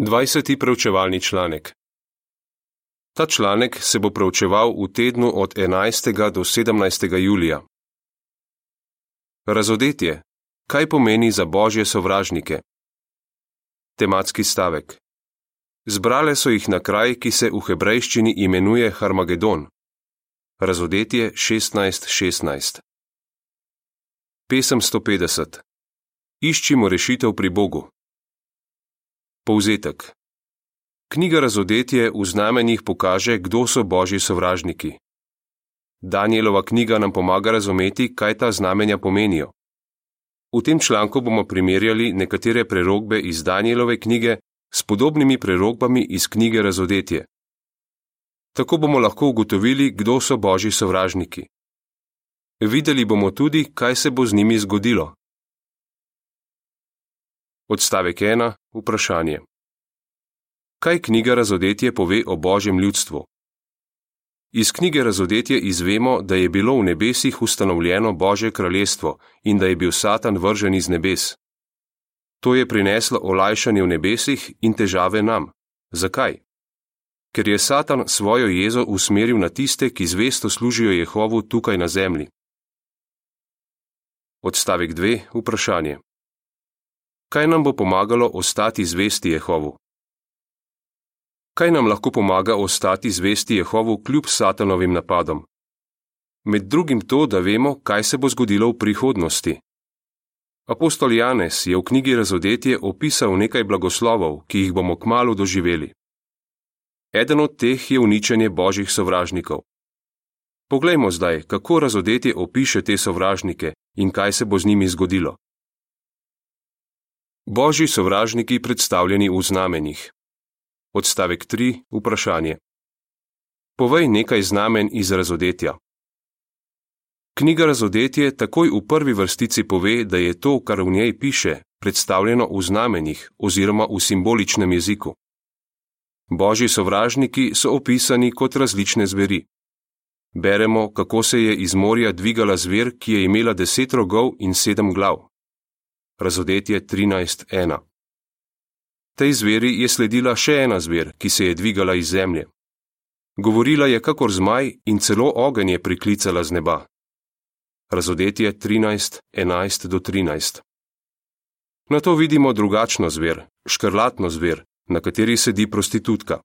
20. preučevalni članek. Ta članek se bo preučeval v tednu od 11. do 17. julija. Razodetje. Kaj pomeni za božje sovražnike? Tematski stavek. Zbrale so jih na kraj, ki se v hebrejščini imenuje Harmagedon. Razodetje 16:16. Pesem 150. Iščimo rešitev pri Bogu. Povzetek. Knjiga Razodetje v znamenjih pokaže, kdo so božji sovražniki. Danielova knjiga nam pomaga razumeti, kaj ta znamenja pomenijo. V tem članku bomo primerjali nekatere prerogbe iz Danielove knjige s podobnimi prerogbami iz knjige Razodetje. Tako bomo lahko ugotovili, kdo so božji sovražniki. Videli bomo tudi, kaj se bo z njimi zgodilo. Odstavek 1. Vprašanje. Kaj knjiga Razodetje pove o božjem ljudstvu? Iz knjige Razodetje izvemo, da je bilo v nebesih ustanovljeno Božje kraljestvo in da je bil Satan vržen iz nebes. To je prineslo olajšanje v nebesih in težave nam. Zakaj? Ker je Satan svojo jezo usmeril na tiste, ki zvesto služijo Jehovu tukaj na zemlji. Odstavek 2. Vprašanje. Kaj nam bo pomagalo ostati zvesti Jehovu? Kaj nam lahko pomaga ostati zvesti Jehovu kljub satanovim napadom? Med drugim to, da vemo, kaj se bo zgodilo v prihodnosti. Apostol Janez je v knjigi Razodetje opisal nekaj blagoslovov, ki jih bomo kmalo doživeli. Eden od teh je uničenje božjih sovražnikov. Poglejmo zdaj, kako Razodetje opiše te sovražnike in kaj se bo z njimi zgodilo. Božji sovražniki predstavljeni v znamenjih. Odstavek 3. Vprašanje. Povej nekaj znamen iz razodetja. Knjiga Razodetje takoj v prvi vrstici pove, da je to, kar v njej piše, predstavljeno v znamenjih oziroma v simboličnem jeziku. Božji sovražniki so opisani kot različne zveri. Beremo, kako se je iz morja dvigala zver, ki je imela deset rogov in sedem glav. Razodetje 13.1. Tej zveri je sledila še ena zver, ki se je dvigala iz zemlje. Govorila je kakor zmaj in celo ogenj je priklicala z neba. Razodetje 13.11 do 13. Na to vidimo drugačno zver, škrlatno zver, na kateri sedi prostitutka.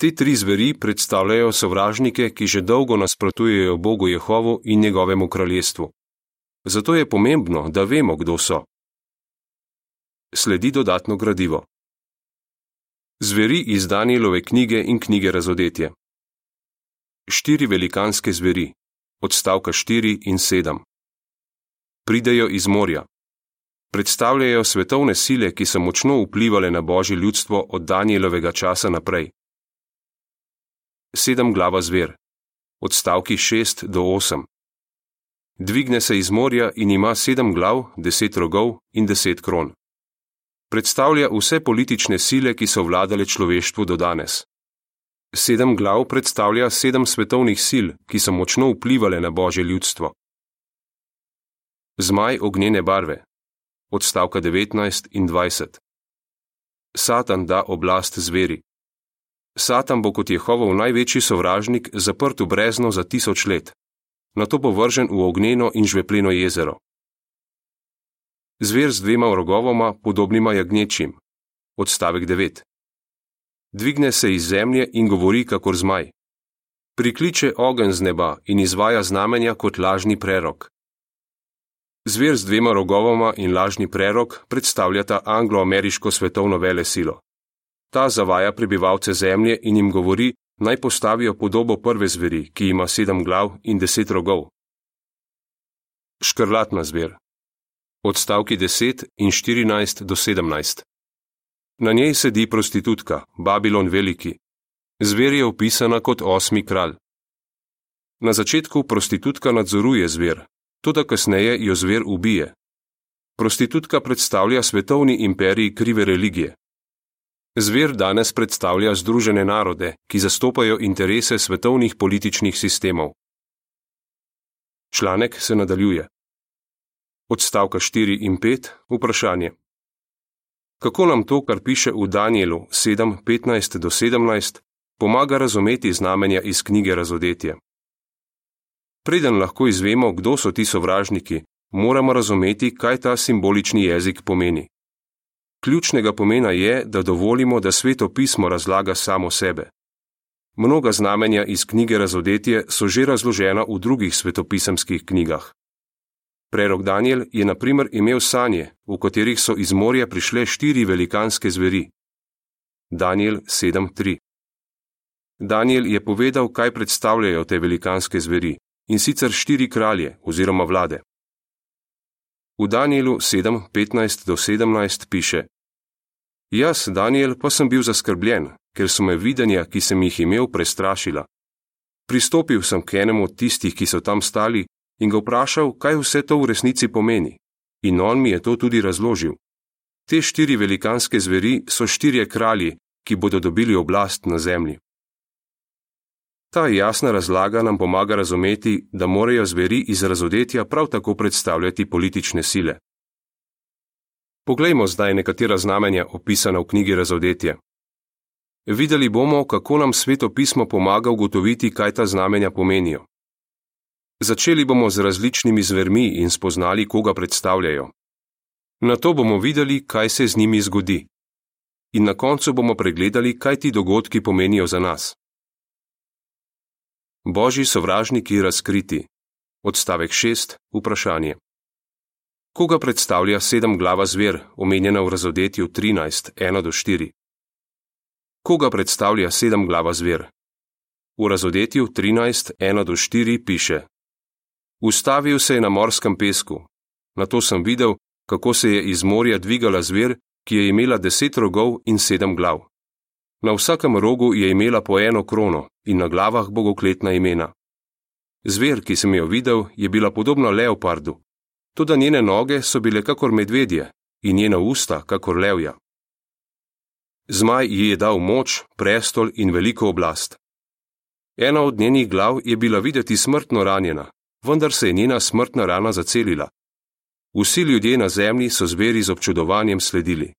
Te tri zveri predstavljajo sovražnike, ki že dolgo nasprotujejo Bogu Jehovu in njegovemu kraljestvu. Zato je pomembno, da vemo, kdo so. Sledi dodatno gradivo. Zveri iz Danielove knjige in knjige Razodetje. Štiri velikanske zveri, odstavka 4 in 7. Pridejo iz morja. Predstavljajo svetovne sile, ki so močno vplivali na božje ljudstvo od Danielovega časa naprej. Sedem glava zver, odstavki 6 do 8. Dvigne se iz morja in ima sedem glav, deset rogov in deset kron. Predstavlja vse politične sile, ki so vladale človeštvu do danes. Sedem glav predstavlja sedem svetovnih sil, ki so močno vplivali na božje ljudstvo. Zmaj ognjene barve, odstavka 19 in 20. Satan da oblast zveri. Satan bo kot Jehovov največji sovražnik zaprt v brezno za tisoč let na to povržen v ognjeno in žvepleno jezero. Zver z dvema rogovoma, podobnima jagnečim. Odstavek 9. Dvigne se iz zemlje in govori kakor zmaj. Prikliče ogen z neba in izvaja znamenja kot lažni prerok. Zver z dvema rogovoma in lažni prerok predstavljata anglo-ameriško svetovno vele silo. Ta zavaja prebivalce zemlje in jim govori, naj postavijo podobo prve zveri, ki ima sedem glav in deset rogov. Škrlatna zver. Odstavki 10 in 14 do 17. Na njej sedi prostitutka, Babilon Veliki. Zver je opisana kot osmi kralj. Na začetku prostitutka nadzoruje zver, tudi kasneje jo zver ubije. Prostitutka predstavlja svetovni imperij krive religije. Zver danes predstavlja Združene narode, ki zastopajo interese svetovnih političnih sistemov. Članek se nadaljuje. Odstavka 4 in 5. Vprašanje. Kako nam to, kar piše v Danielu 7:15 do 17, pomaga razumeti znamenja iz knjige Razodetje? Preden lahko izvemo, kdo so ti sovražniki, moramo razumeti, kaj ta simbolični jezik pomeni. Ključnega pomena je, da dovolimo, da sveto pismo razlaga samo sebe. Mnoga znamenja iz knjige Razodetje so že razložena v drugih svetopisemskih knjigah. Prerok Daniel je na primer imel sanje, v katerih so iz morja prišle štiri velikanske zveri. Daniel 7:3 Daniel je povedal, kaj predstavljajo te velikanske zveri, in sicer štiri kralje oziroma vlade. V Danielu 7:15 do 17 piše: Jaz, Daniel, pa sem bil zaskrbljen, ker so me videnja, ki sem jih imel, prestrašila. Pristopil sem k enemu od tistih, ki so tam stali, in ga vprašal, kaj vse to v resnici pomeni. In on mi je to tudi razložil. Te štiri velikanske zveri so štirje kralji, ki bodo dobili oblast na zemlji. Ta jasna razlaga nam pomaga razumeti, da morajo zveri iz razodetja prav tako predstavljati politične sile. Poglejmo zdaj nekatera znamenja opisana v knjigi Razodetje. Videli bomo, kako nam sveto pismo pomaga ugotoviti, kaj ta znamenja pomenijo. Začeli bomo z različnimi zvermi in spoznali, koga predstavljajo. Na to bomo videli, kaj se z njimi zgodi. In na koncu bomo pregledali, kaj ti dogodki pomenijo za nas. Božji sovražniki razkriti. Odstavek 6. Vprašanje. Koga predstavlja sedem glava zver, omenjena v razodetju 13, 1 do 4? Koga predstavlja sedem glava zver? V razodetju 13, 1 do 4 piše: Ustavil se je na morskem pesku. Na to sem videl, kako se je iz morja dvigala zver, ki je imela deset rogov in sedem glav. Na vsakem rogu je imela po eno krono in na glavah bogokletna imena. Zver, ki sem jo videl, je bila podobna leopardu, tudi njene noge so bile kakor medvedje in njena usta kakor levja. Zmaj ji je dal moč, prestol in veliko oblast. Ena od njenih glav je bila videti smrtno ranjena, vendar se je njena smrtna rana zacelila. Vsi ljudje na zemlji so zveri z občudovanjem sledili.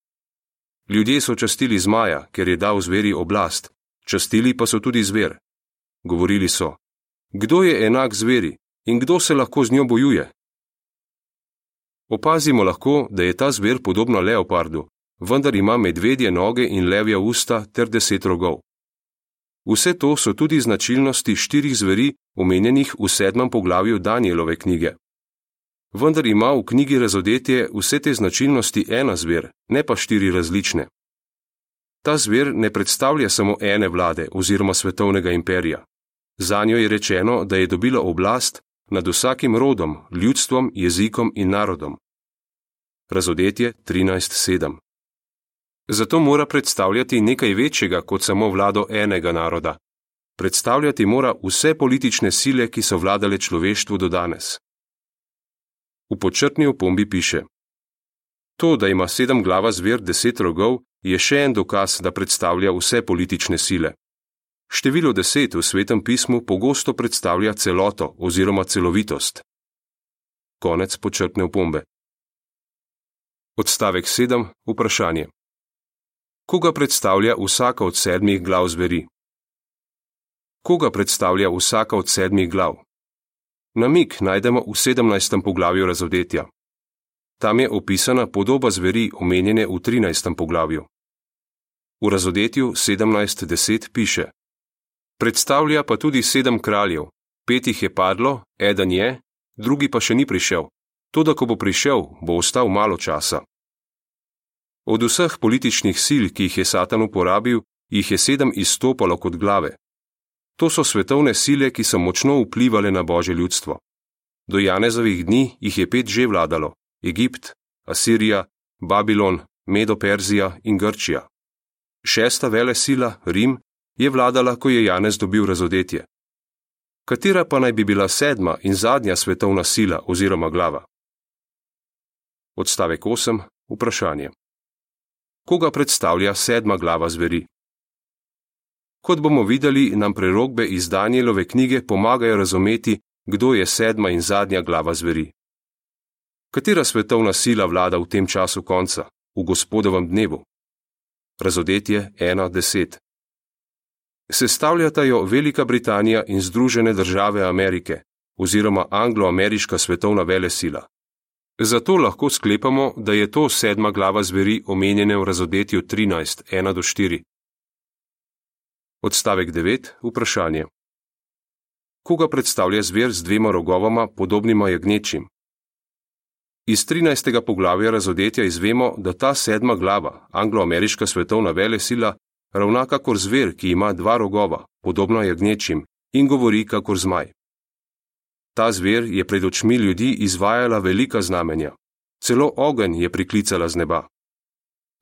Ljudje so častili zmaja, ker je dal zveri oblast, častili pa so tudi zver. Govorili so: Kdo je enak zveri in kdo se lahko z njo bojuje? Opazimo lahko, da je ta zver podobna leopardu, vendar ima medvedje noge in levja usta ter deset rogov. Vse to so tudi značilnosti štirih zveri, omenjenih v sedmem poglavju Danielove knjige. Vendar ima v knjigi razodetje vse te značilnosti ena zver, ne pa štiri različne. Ta zver ne predstavlja samo ene vlade oziroma svetovnega imperija. Za njo je rečeno, da je dobila oblast nad vsakim rodom, ljudstvom, jezikom in narodom. Razodetje 13:7 Zato mora predstavljati nekaj večjega kot samo vlado enega naroda. Predstavljati mora vse politične sile, ki so vladale človeštvu do danes. V počrtni opombi piše: To, da ima sedem glava zver deset rogov, je še en dokaz, da predstavlja vse politične sile. Število deset v svetem pismu pogosto predstavlja celoto oziroma celovitost. Konec počrtne opombe. Odstavek 7. Vprašanje. Koga predstavlja vsaka od sedmih glav zveri? Koga predstavlja vsaka od sedmih glav? Namik najdemo v 17. poglavju razodetja. Tam je opisana podoba zveri omenjene v 13. poglavju. V razodetju 17.10 piše: Predstavlja pa tudi sedem kraljev, pet jih je padlo, eden je, drugi pa še ni prišel, tudi ko bo prišel, bo ostal malo časa. Od vseh političnih sil, ki jih je Satan uporabil, jih je sedem izstopalo kot glave. To so svetovne sile, ki so močno vplivali na božje ljudstvo. Do Janezovih dni jih je pet že vladalo: Egipt, Asirija, Babilon, Medo-Perzija in Grčija. Šesta vele sila, Rim, je vladala, ko je Janez dobil razodetje. Katera pa naj bi bila sedma in zadnja svetovna sila oziroma glava? Odstavek 8. Vprašanje. Koga predstavlja sedma glava zveri? Kot bomo videli, nam prerogbe iz Danielove knjige pomagajo razumeti, kdo je sedma in zadnja glava zveri. Katera svetovna sila vlada v tem času konca, v gospodovem dnevu. Razodetje 1.10. Sestavljata jo Velika Britanija in Združene države Amerike oziroma anglo-ameriška svetovna velesila. Zato lahko sklepamo, da je to sedma glava zveri omenjene v razodetju 13.1.4. Odstavek 9. Vprašanje. Koga predstavlja zver z dvema rogovama, podobnima jagnečim? Iz 13. poglavja razodetja izvemo, da ta sedma glava, anglo-ameriška svetovna velesila, ravna kakor zver, ki ima dva rogova, podobno jagnečim, in govori kakor zmaj. Ta zver je pred očmi ljudi izvajala velika znamenja, celo ogenj je priklicala z neba.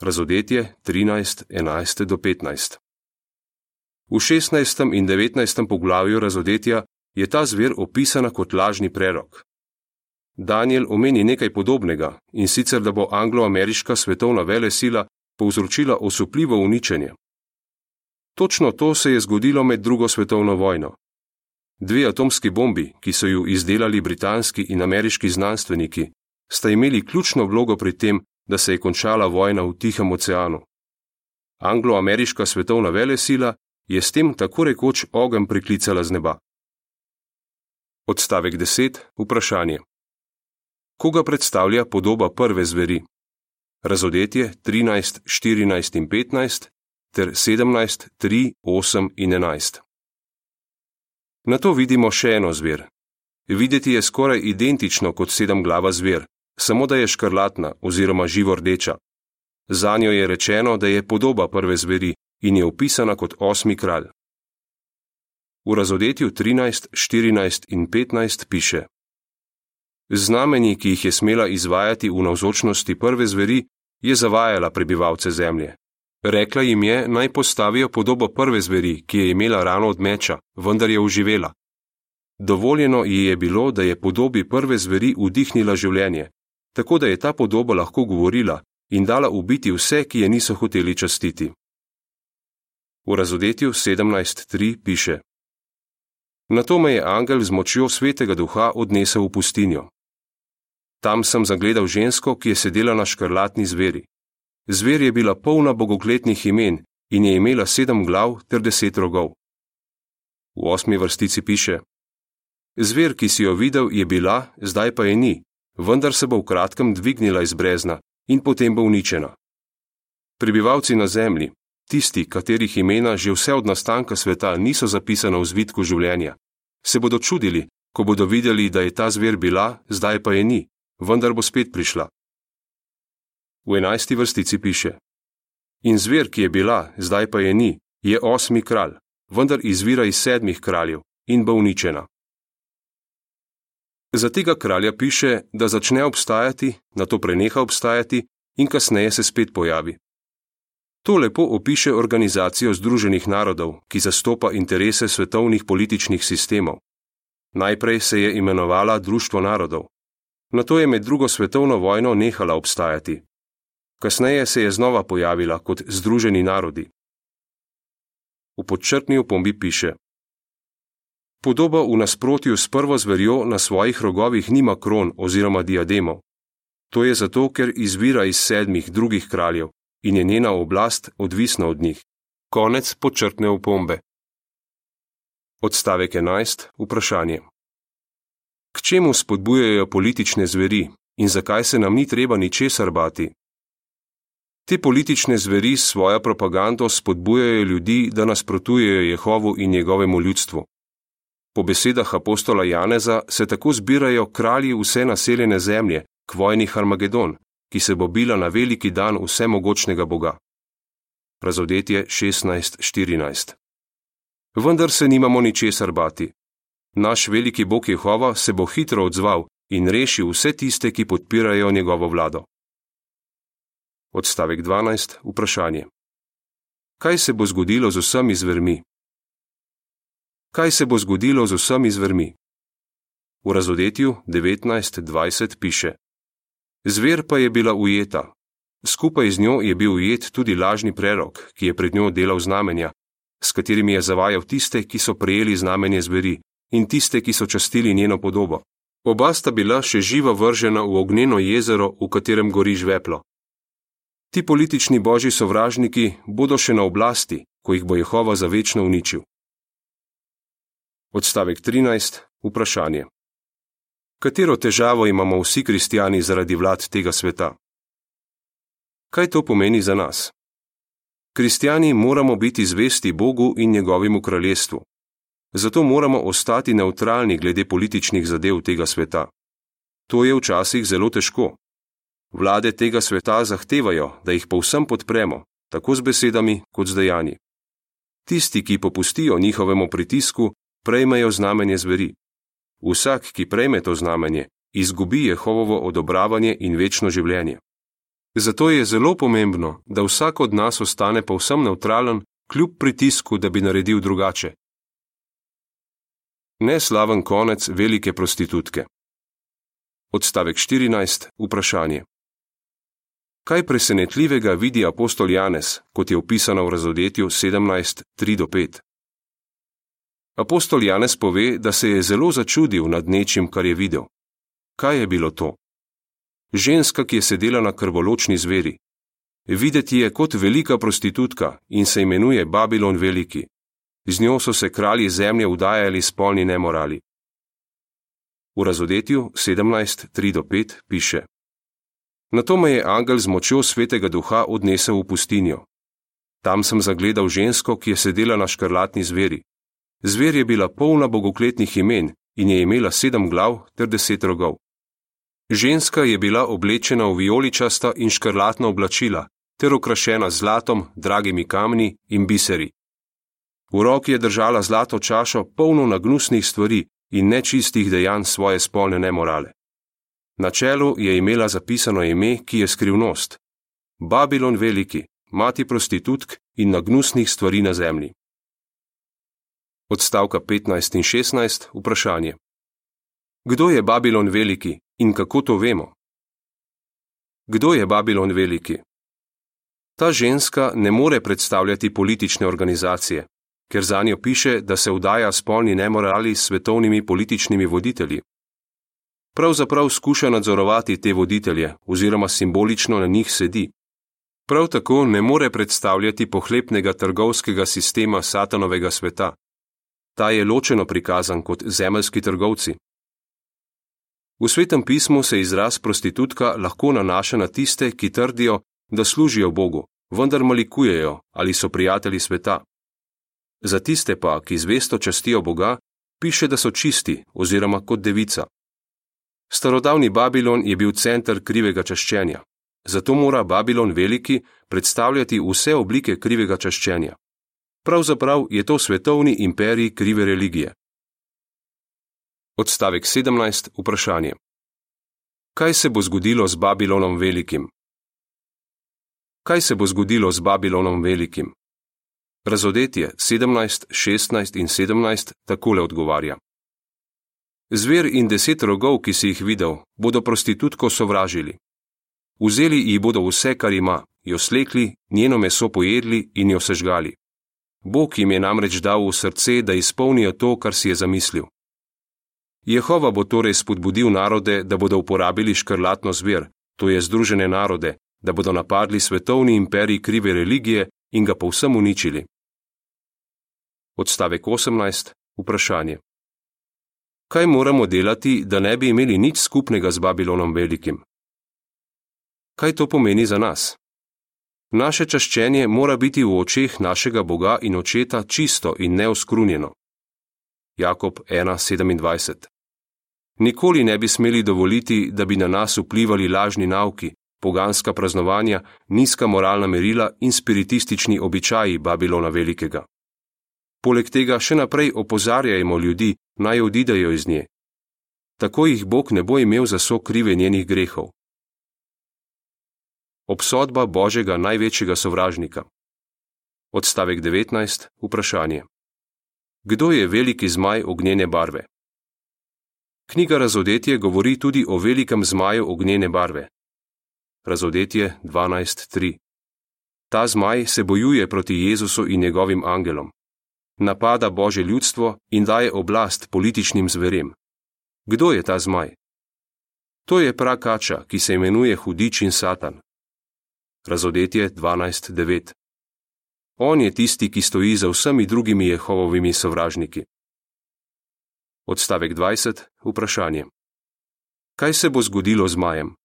Razodetje 13.11-15 V 16. in 19. poglavju razodetja je ta zver opisana kot lažni prerok. Daniel omeni nekaj podobnega in sicer, da bo anglo-ameriška svetovna velesila povzročila osupljivo uničenje. Točno to se je zgodilo med drugo svetovno vojno. Dve atomski bombi, ki so ju izdelali britanski in ameriški znanstveniki, sta imeli ključno vlogo pri tem, da se je končala vojna v Tihem oceanu. Anglo-ameriška svetovna velesila je s tem tako rekoč ogen priklicala z neba. Odstavek 10. Vprašanje. Koga predstavlja podoba prve zveri? Razodetje 13, 14 in 15 ter 17, 3, 8 in 11. Na to vidimo še eno zver. Videti je skoraj identično kot sedemglava zver, samo da je škrlatna oziroma živo rdeča. Za njo je rečeno, da je podoba prve zveri in je opisana kot osmi kralj. V razodetju 13, 14 in 15 piše: Znamenji, ki jih je smela izvajati v navzočnosti prve zveri, je zavajala prebivalce zemlje. Rekla jim je, naj postavijo podobo prve zveri, ki je imela rano od meča, vendar je uživela. Dovoljeno ji je bilo, da je podobi prve zveri vdihnila življenje, tako da je ta podoba lahko govorila in dala ubiti vse, ki je niso hoteli častiti. V razodetju 17.3 piše: Na to me je angel z močjo svetega duha odnesel v pustinjo. Tam sem zagledal žensko, ki je sedela na škrlatni zveri. Zver je bila polna bogokletnih imen in je imela sedem glav ter deset rogov. V osmi vrstici piše: Zver, ki si jo videl, je bila, zdaj pa je ni, vendar se bo v kratkem dvignila iz brezna in potem bo uničena. Prebivalci na zemlji, tisti, katerih imena že vse od nastanka sveta niso zapisana v zvitku življenja, se bodo čudili, ko bodo videli, da je ta zver bila, zdaj pa je ni, vendar bo spet prišla. V enajsti vrstici piše: In zver, ki je bila, zdaj pa je ni, je osmi kralj, vendar izvira iz sedmih kraljev in bo uničena. Za tega kralja piše, da začne obstajati, na to preneha obstajati in kasneje se spet pojavi. To lepo opiše organizacijo Združenih narodov, ki zastopa interese svetovnih političnih sistemov. Najprej se je imenovala Društvo narodov, na to je med drugo svetovno vojno nehala obstajati. Kasneje se je znova pojavila kot Združeni narodi. V podčrtni opombi piše: Podoba v nasprotju s prvo zverjo na svojih rogovih nima kron oziroma diademov. To je zato, ker izvira iz sedmih drugih kraljev in je njena oblast odvisna od njih. Konec podčrtne opombe. Odstavek 11. Vprašanje. K čemu spodbujajo politične zveri in zakaj se nam ni treba ničesar bati? Te politične zveri s svojo propagando spodbujajo ljudi, da nasprotujejo Jehovu in njegovemu ljudstvu. Po besedah apostola Janeza se tako zbirajo kralji vse naseljene zemlje k vojni Harmagedon, ki se bo bila na veliki dan vsemogočnega Boga. Razodetje 16:14. Vendar se nimamo ničesar bati. Naš veliki Bog Jehova se bo hitro odzval in rešil vse tiste, ki podpirajo njegovo vlado. Odstavek 12. Vprašanje. Kaj se bo zgodilo z vsemi zvermi? Kaj se bo zgodilo z vsemi zvermi? V razodetju 19.20 piše: Zver pa je bila ujeta. Skupaj z njo je bil ujet tudi lažni prerok, ki je pred njo delal znamenja, s katerimi je zavajal tiste, ki so prejeli znamenje zveri, in tiste, ki so častili njeno podobo. Oba sta bila še živa vržena v ognjeno jezero, v katerem gori žveplo. Ti politični božji sovražniki bodo še na oblasti, ko jih bo Jehova zavečno uničil. Odstavek 13. Vprašanje. Katero težavo imamo vsi kristijani zaradi vlad tega sveta? Kaj to pomeni za nas? Kristijani moramo biti zvesti Bogu in njegovemu kraljestvu. Zato moramo ostati neutralni glede političnih zadev tega sveta. To je včasih zelo težko. Vlade tega sveta zahtevajo, da jih povsem podpremo, tako z besedami kot z dejanji. Tisti, ki popustijo njihovemu pritisku, prejmejo znamenje zveri. Vsak, ki prejme to znamenje, izgubi Jehovovo odobravanje in večno življenje. Zato je zelo pomembno, da vsak od nas ostane povsem neutralen, kljub pritisku, da bi naredil drugače. Neslaven konec velike prostitutke. Odstavek 14. Vprašanje. Kaj presenetljivega vidi apostol Janez, kot je opisano v razodetju 17:3-5? Apostol Janez pove, da se je zelo začudil nad nečim, kar je videl. Kaj je bilo to? Ženska, ki je sedela na krvoločni zveri. Videti je kot velika prostitutka in se imenuje Babilon Veliki. Z njo so se kralji zemlje udajali spolni nemorali. V razodetju 17:3-5 piše: Na to me je angel z močjo svetega duha odnesel v pustinjo. Tam sem zagledal žensko, ki je sedela na škrlatni zveri. Zver je bila polna bogokletnih imen in je imela sedem glav ter deset rogov. Ženska je bila oblečena v vijoličasta in škrlatna oblačila ter okrašena z zlatom, dragimi kamni in biseri. V roki je držala zlato čašo, polno nagnusnih stvari in nečistih dejanj svoje spolne nemorale. Na čelu je imela zapisano ime, ki je skrivnost: Babilon Veliki, mati prostitutk in nagnusnih stvari na zemlji. Odstavka 15 in 16 vprašanje. Kdo je Babilon Veliki in kako to vemo? Kdo je Babilon Veliki? Ta ženska ne more predstavljati politične organizacije, ker za njo piše, da se vdaja spolni nemorali s svetovnimi političnimi voditelji. Pravzaprav skuša nadzorovati te voditelje oziroma simbolično na njih sedi. Prav tako ne more predstavljati pohlepnega trgovskega sistema satanovega sveta. Ta je ločeno prikazan kot zemeljski trgovci. V svetem pismu se izraz prostitutka lahko nanaša na tiste, ki trdijo, da služijo Bogu, vendar malikujejo ali so prijatelji sveta. Za tiste pa, ki zvesto častijo Boga, piše, da so čisti oziroma kot devica. Starodavni Babilon je bil center krivega čaščenja, zato mora Babilon veliki predstavljati vse oblike krivega čaščenja. Pravzaprav je to svetovni imperij krive religije. Odstavek 17. Vprašanje. Kaj se bo zgodilo z Babilonom velikim? Kaj se bo zgodilo z Babilonom velikim? Razodetje 17, 16 in 17 takole odgovarja. Zver in deset rogov, ki si jih videl, bodo prostitutko sovražili. Vzeli ji bodo vse, kar ima, jo slekli, njeno meso pojedli in jo sežgali. Bog jim je namreč dal v srce, da izpolnijo to, kar si je zamislil. Jehova bo torej spodbudil narode, da bodo uporabili škrlatno zver, to je združene narode, da bodo napadli svetovni imperij krive religije in ga povsem uničili. Odstavek 18. Vprašanje. Kaj moramo delati, da ne bi imeli nič skupnega z Babilonom velikim? Kaj to pomeni za nas? Naše čaščenje mora biti v očeh našega Boga in očeta čisto in neoskrunjeno. Jakob 1:27 Nikoli ne bi smeli dovoliti, da bi na nas vplivali lažni nauki, poganska praznovanja, nizka moralna merila in spiritistični običaji Babilona Velikega. Poleg tega še naprej opozarjajmo ljudi, naj odidejo iz nje. Tako jih Bog ne bo imel za so krive njenih grehov. Obsodba Božjega največjega sovražnika. Odstavek 19. Vprašanje. Kdo je veliki zmaj ognjene barve? Knjiga Razodetje govori tudi o velikem zmaju ognjene barve. Razodetje 12.3. Ta zmaj se bojuje proti Jezusu in njegovim angelom. Napada Božje ljudstvo in daje oblast političnim zverem. Kdo je ta zmaj? To je prakača, ki se imenuje Hudič in Satan. Razodetje 12.9. On je tisti, ki stoji za vsemi drugimi Jehovovimi sovražniki. Odstavek 20. Vprašanje. Kaj se bo zgodilo z Majem?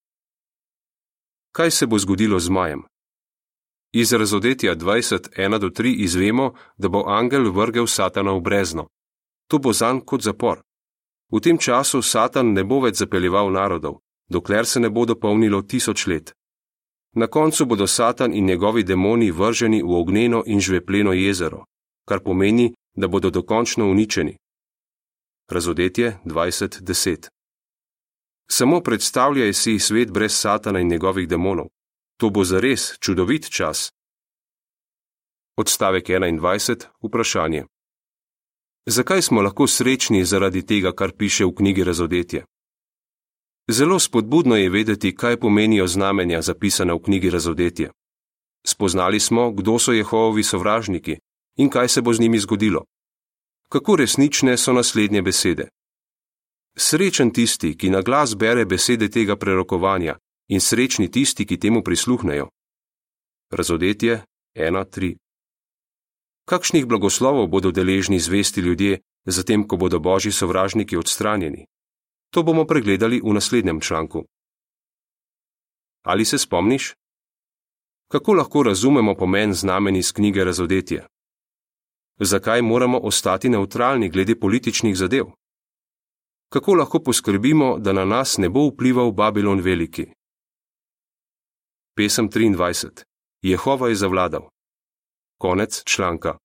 Kaj se bo zgodilo z Majem? Iz razodetja 20.1 do 3 izvemo, da bo angel vrgel Satana v brezno. To bo zan kot zapor. V tem času Satan ne bo več zapeljeval narodov, dokler se ne bo dopolnilo tisoč let. Na koncu bodo Satan in njegovi demoni vrženi v ognjeno in žvepleno jezero, kar pomeni, da bodo dokončno uničeni. Razodetje 20.10 Samo predstavljaj si svet brez Satana in njegovih demonov. To bo zares čudovit čas. Odstavek 21. Vprašanje. Zakaj smo lahko srečni zaradi tega, kar piše v knjigi Razodetje? Zelo spodbudno je vedeti, kaj pomenijo znamenja zapisane v knjigi Razodetje. Spoznali smo, kdo so Jehovovi sovražniki in kaj se bo z njimi zgodilo. Kako resnične so naslednje besede? Srečen tisti, ki na glas bere besede tega prerokovanja, in srečni tisti, ki temu prisluhnejo. Razodetje 1:3 Kakšnih blagoslovov bodo deležni zvesti ljudje, zatem ko bodo božji sovražniki odstranjeni? To bomo pregledali v naslednjem članku. Ali se spomniš? Kako lahko razumemo pomen znamen iz knjige Razodetje? Zakaj moramo ostati neutralni glede političnih zadev? Kako lahko poskrbimo, da na nas ne bo vplival Babilon Veliki? Pesem 23. Jehova je zavladal. Konec članka.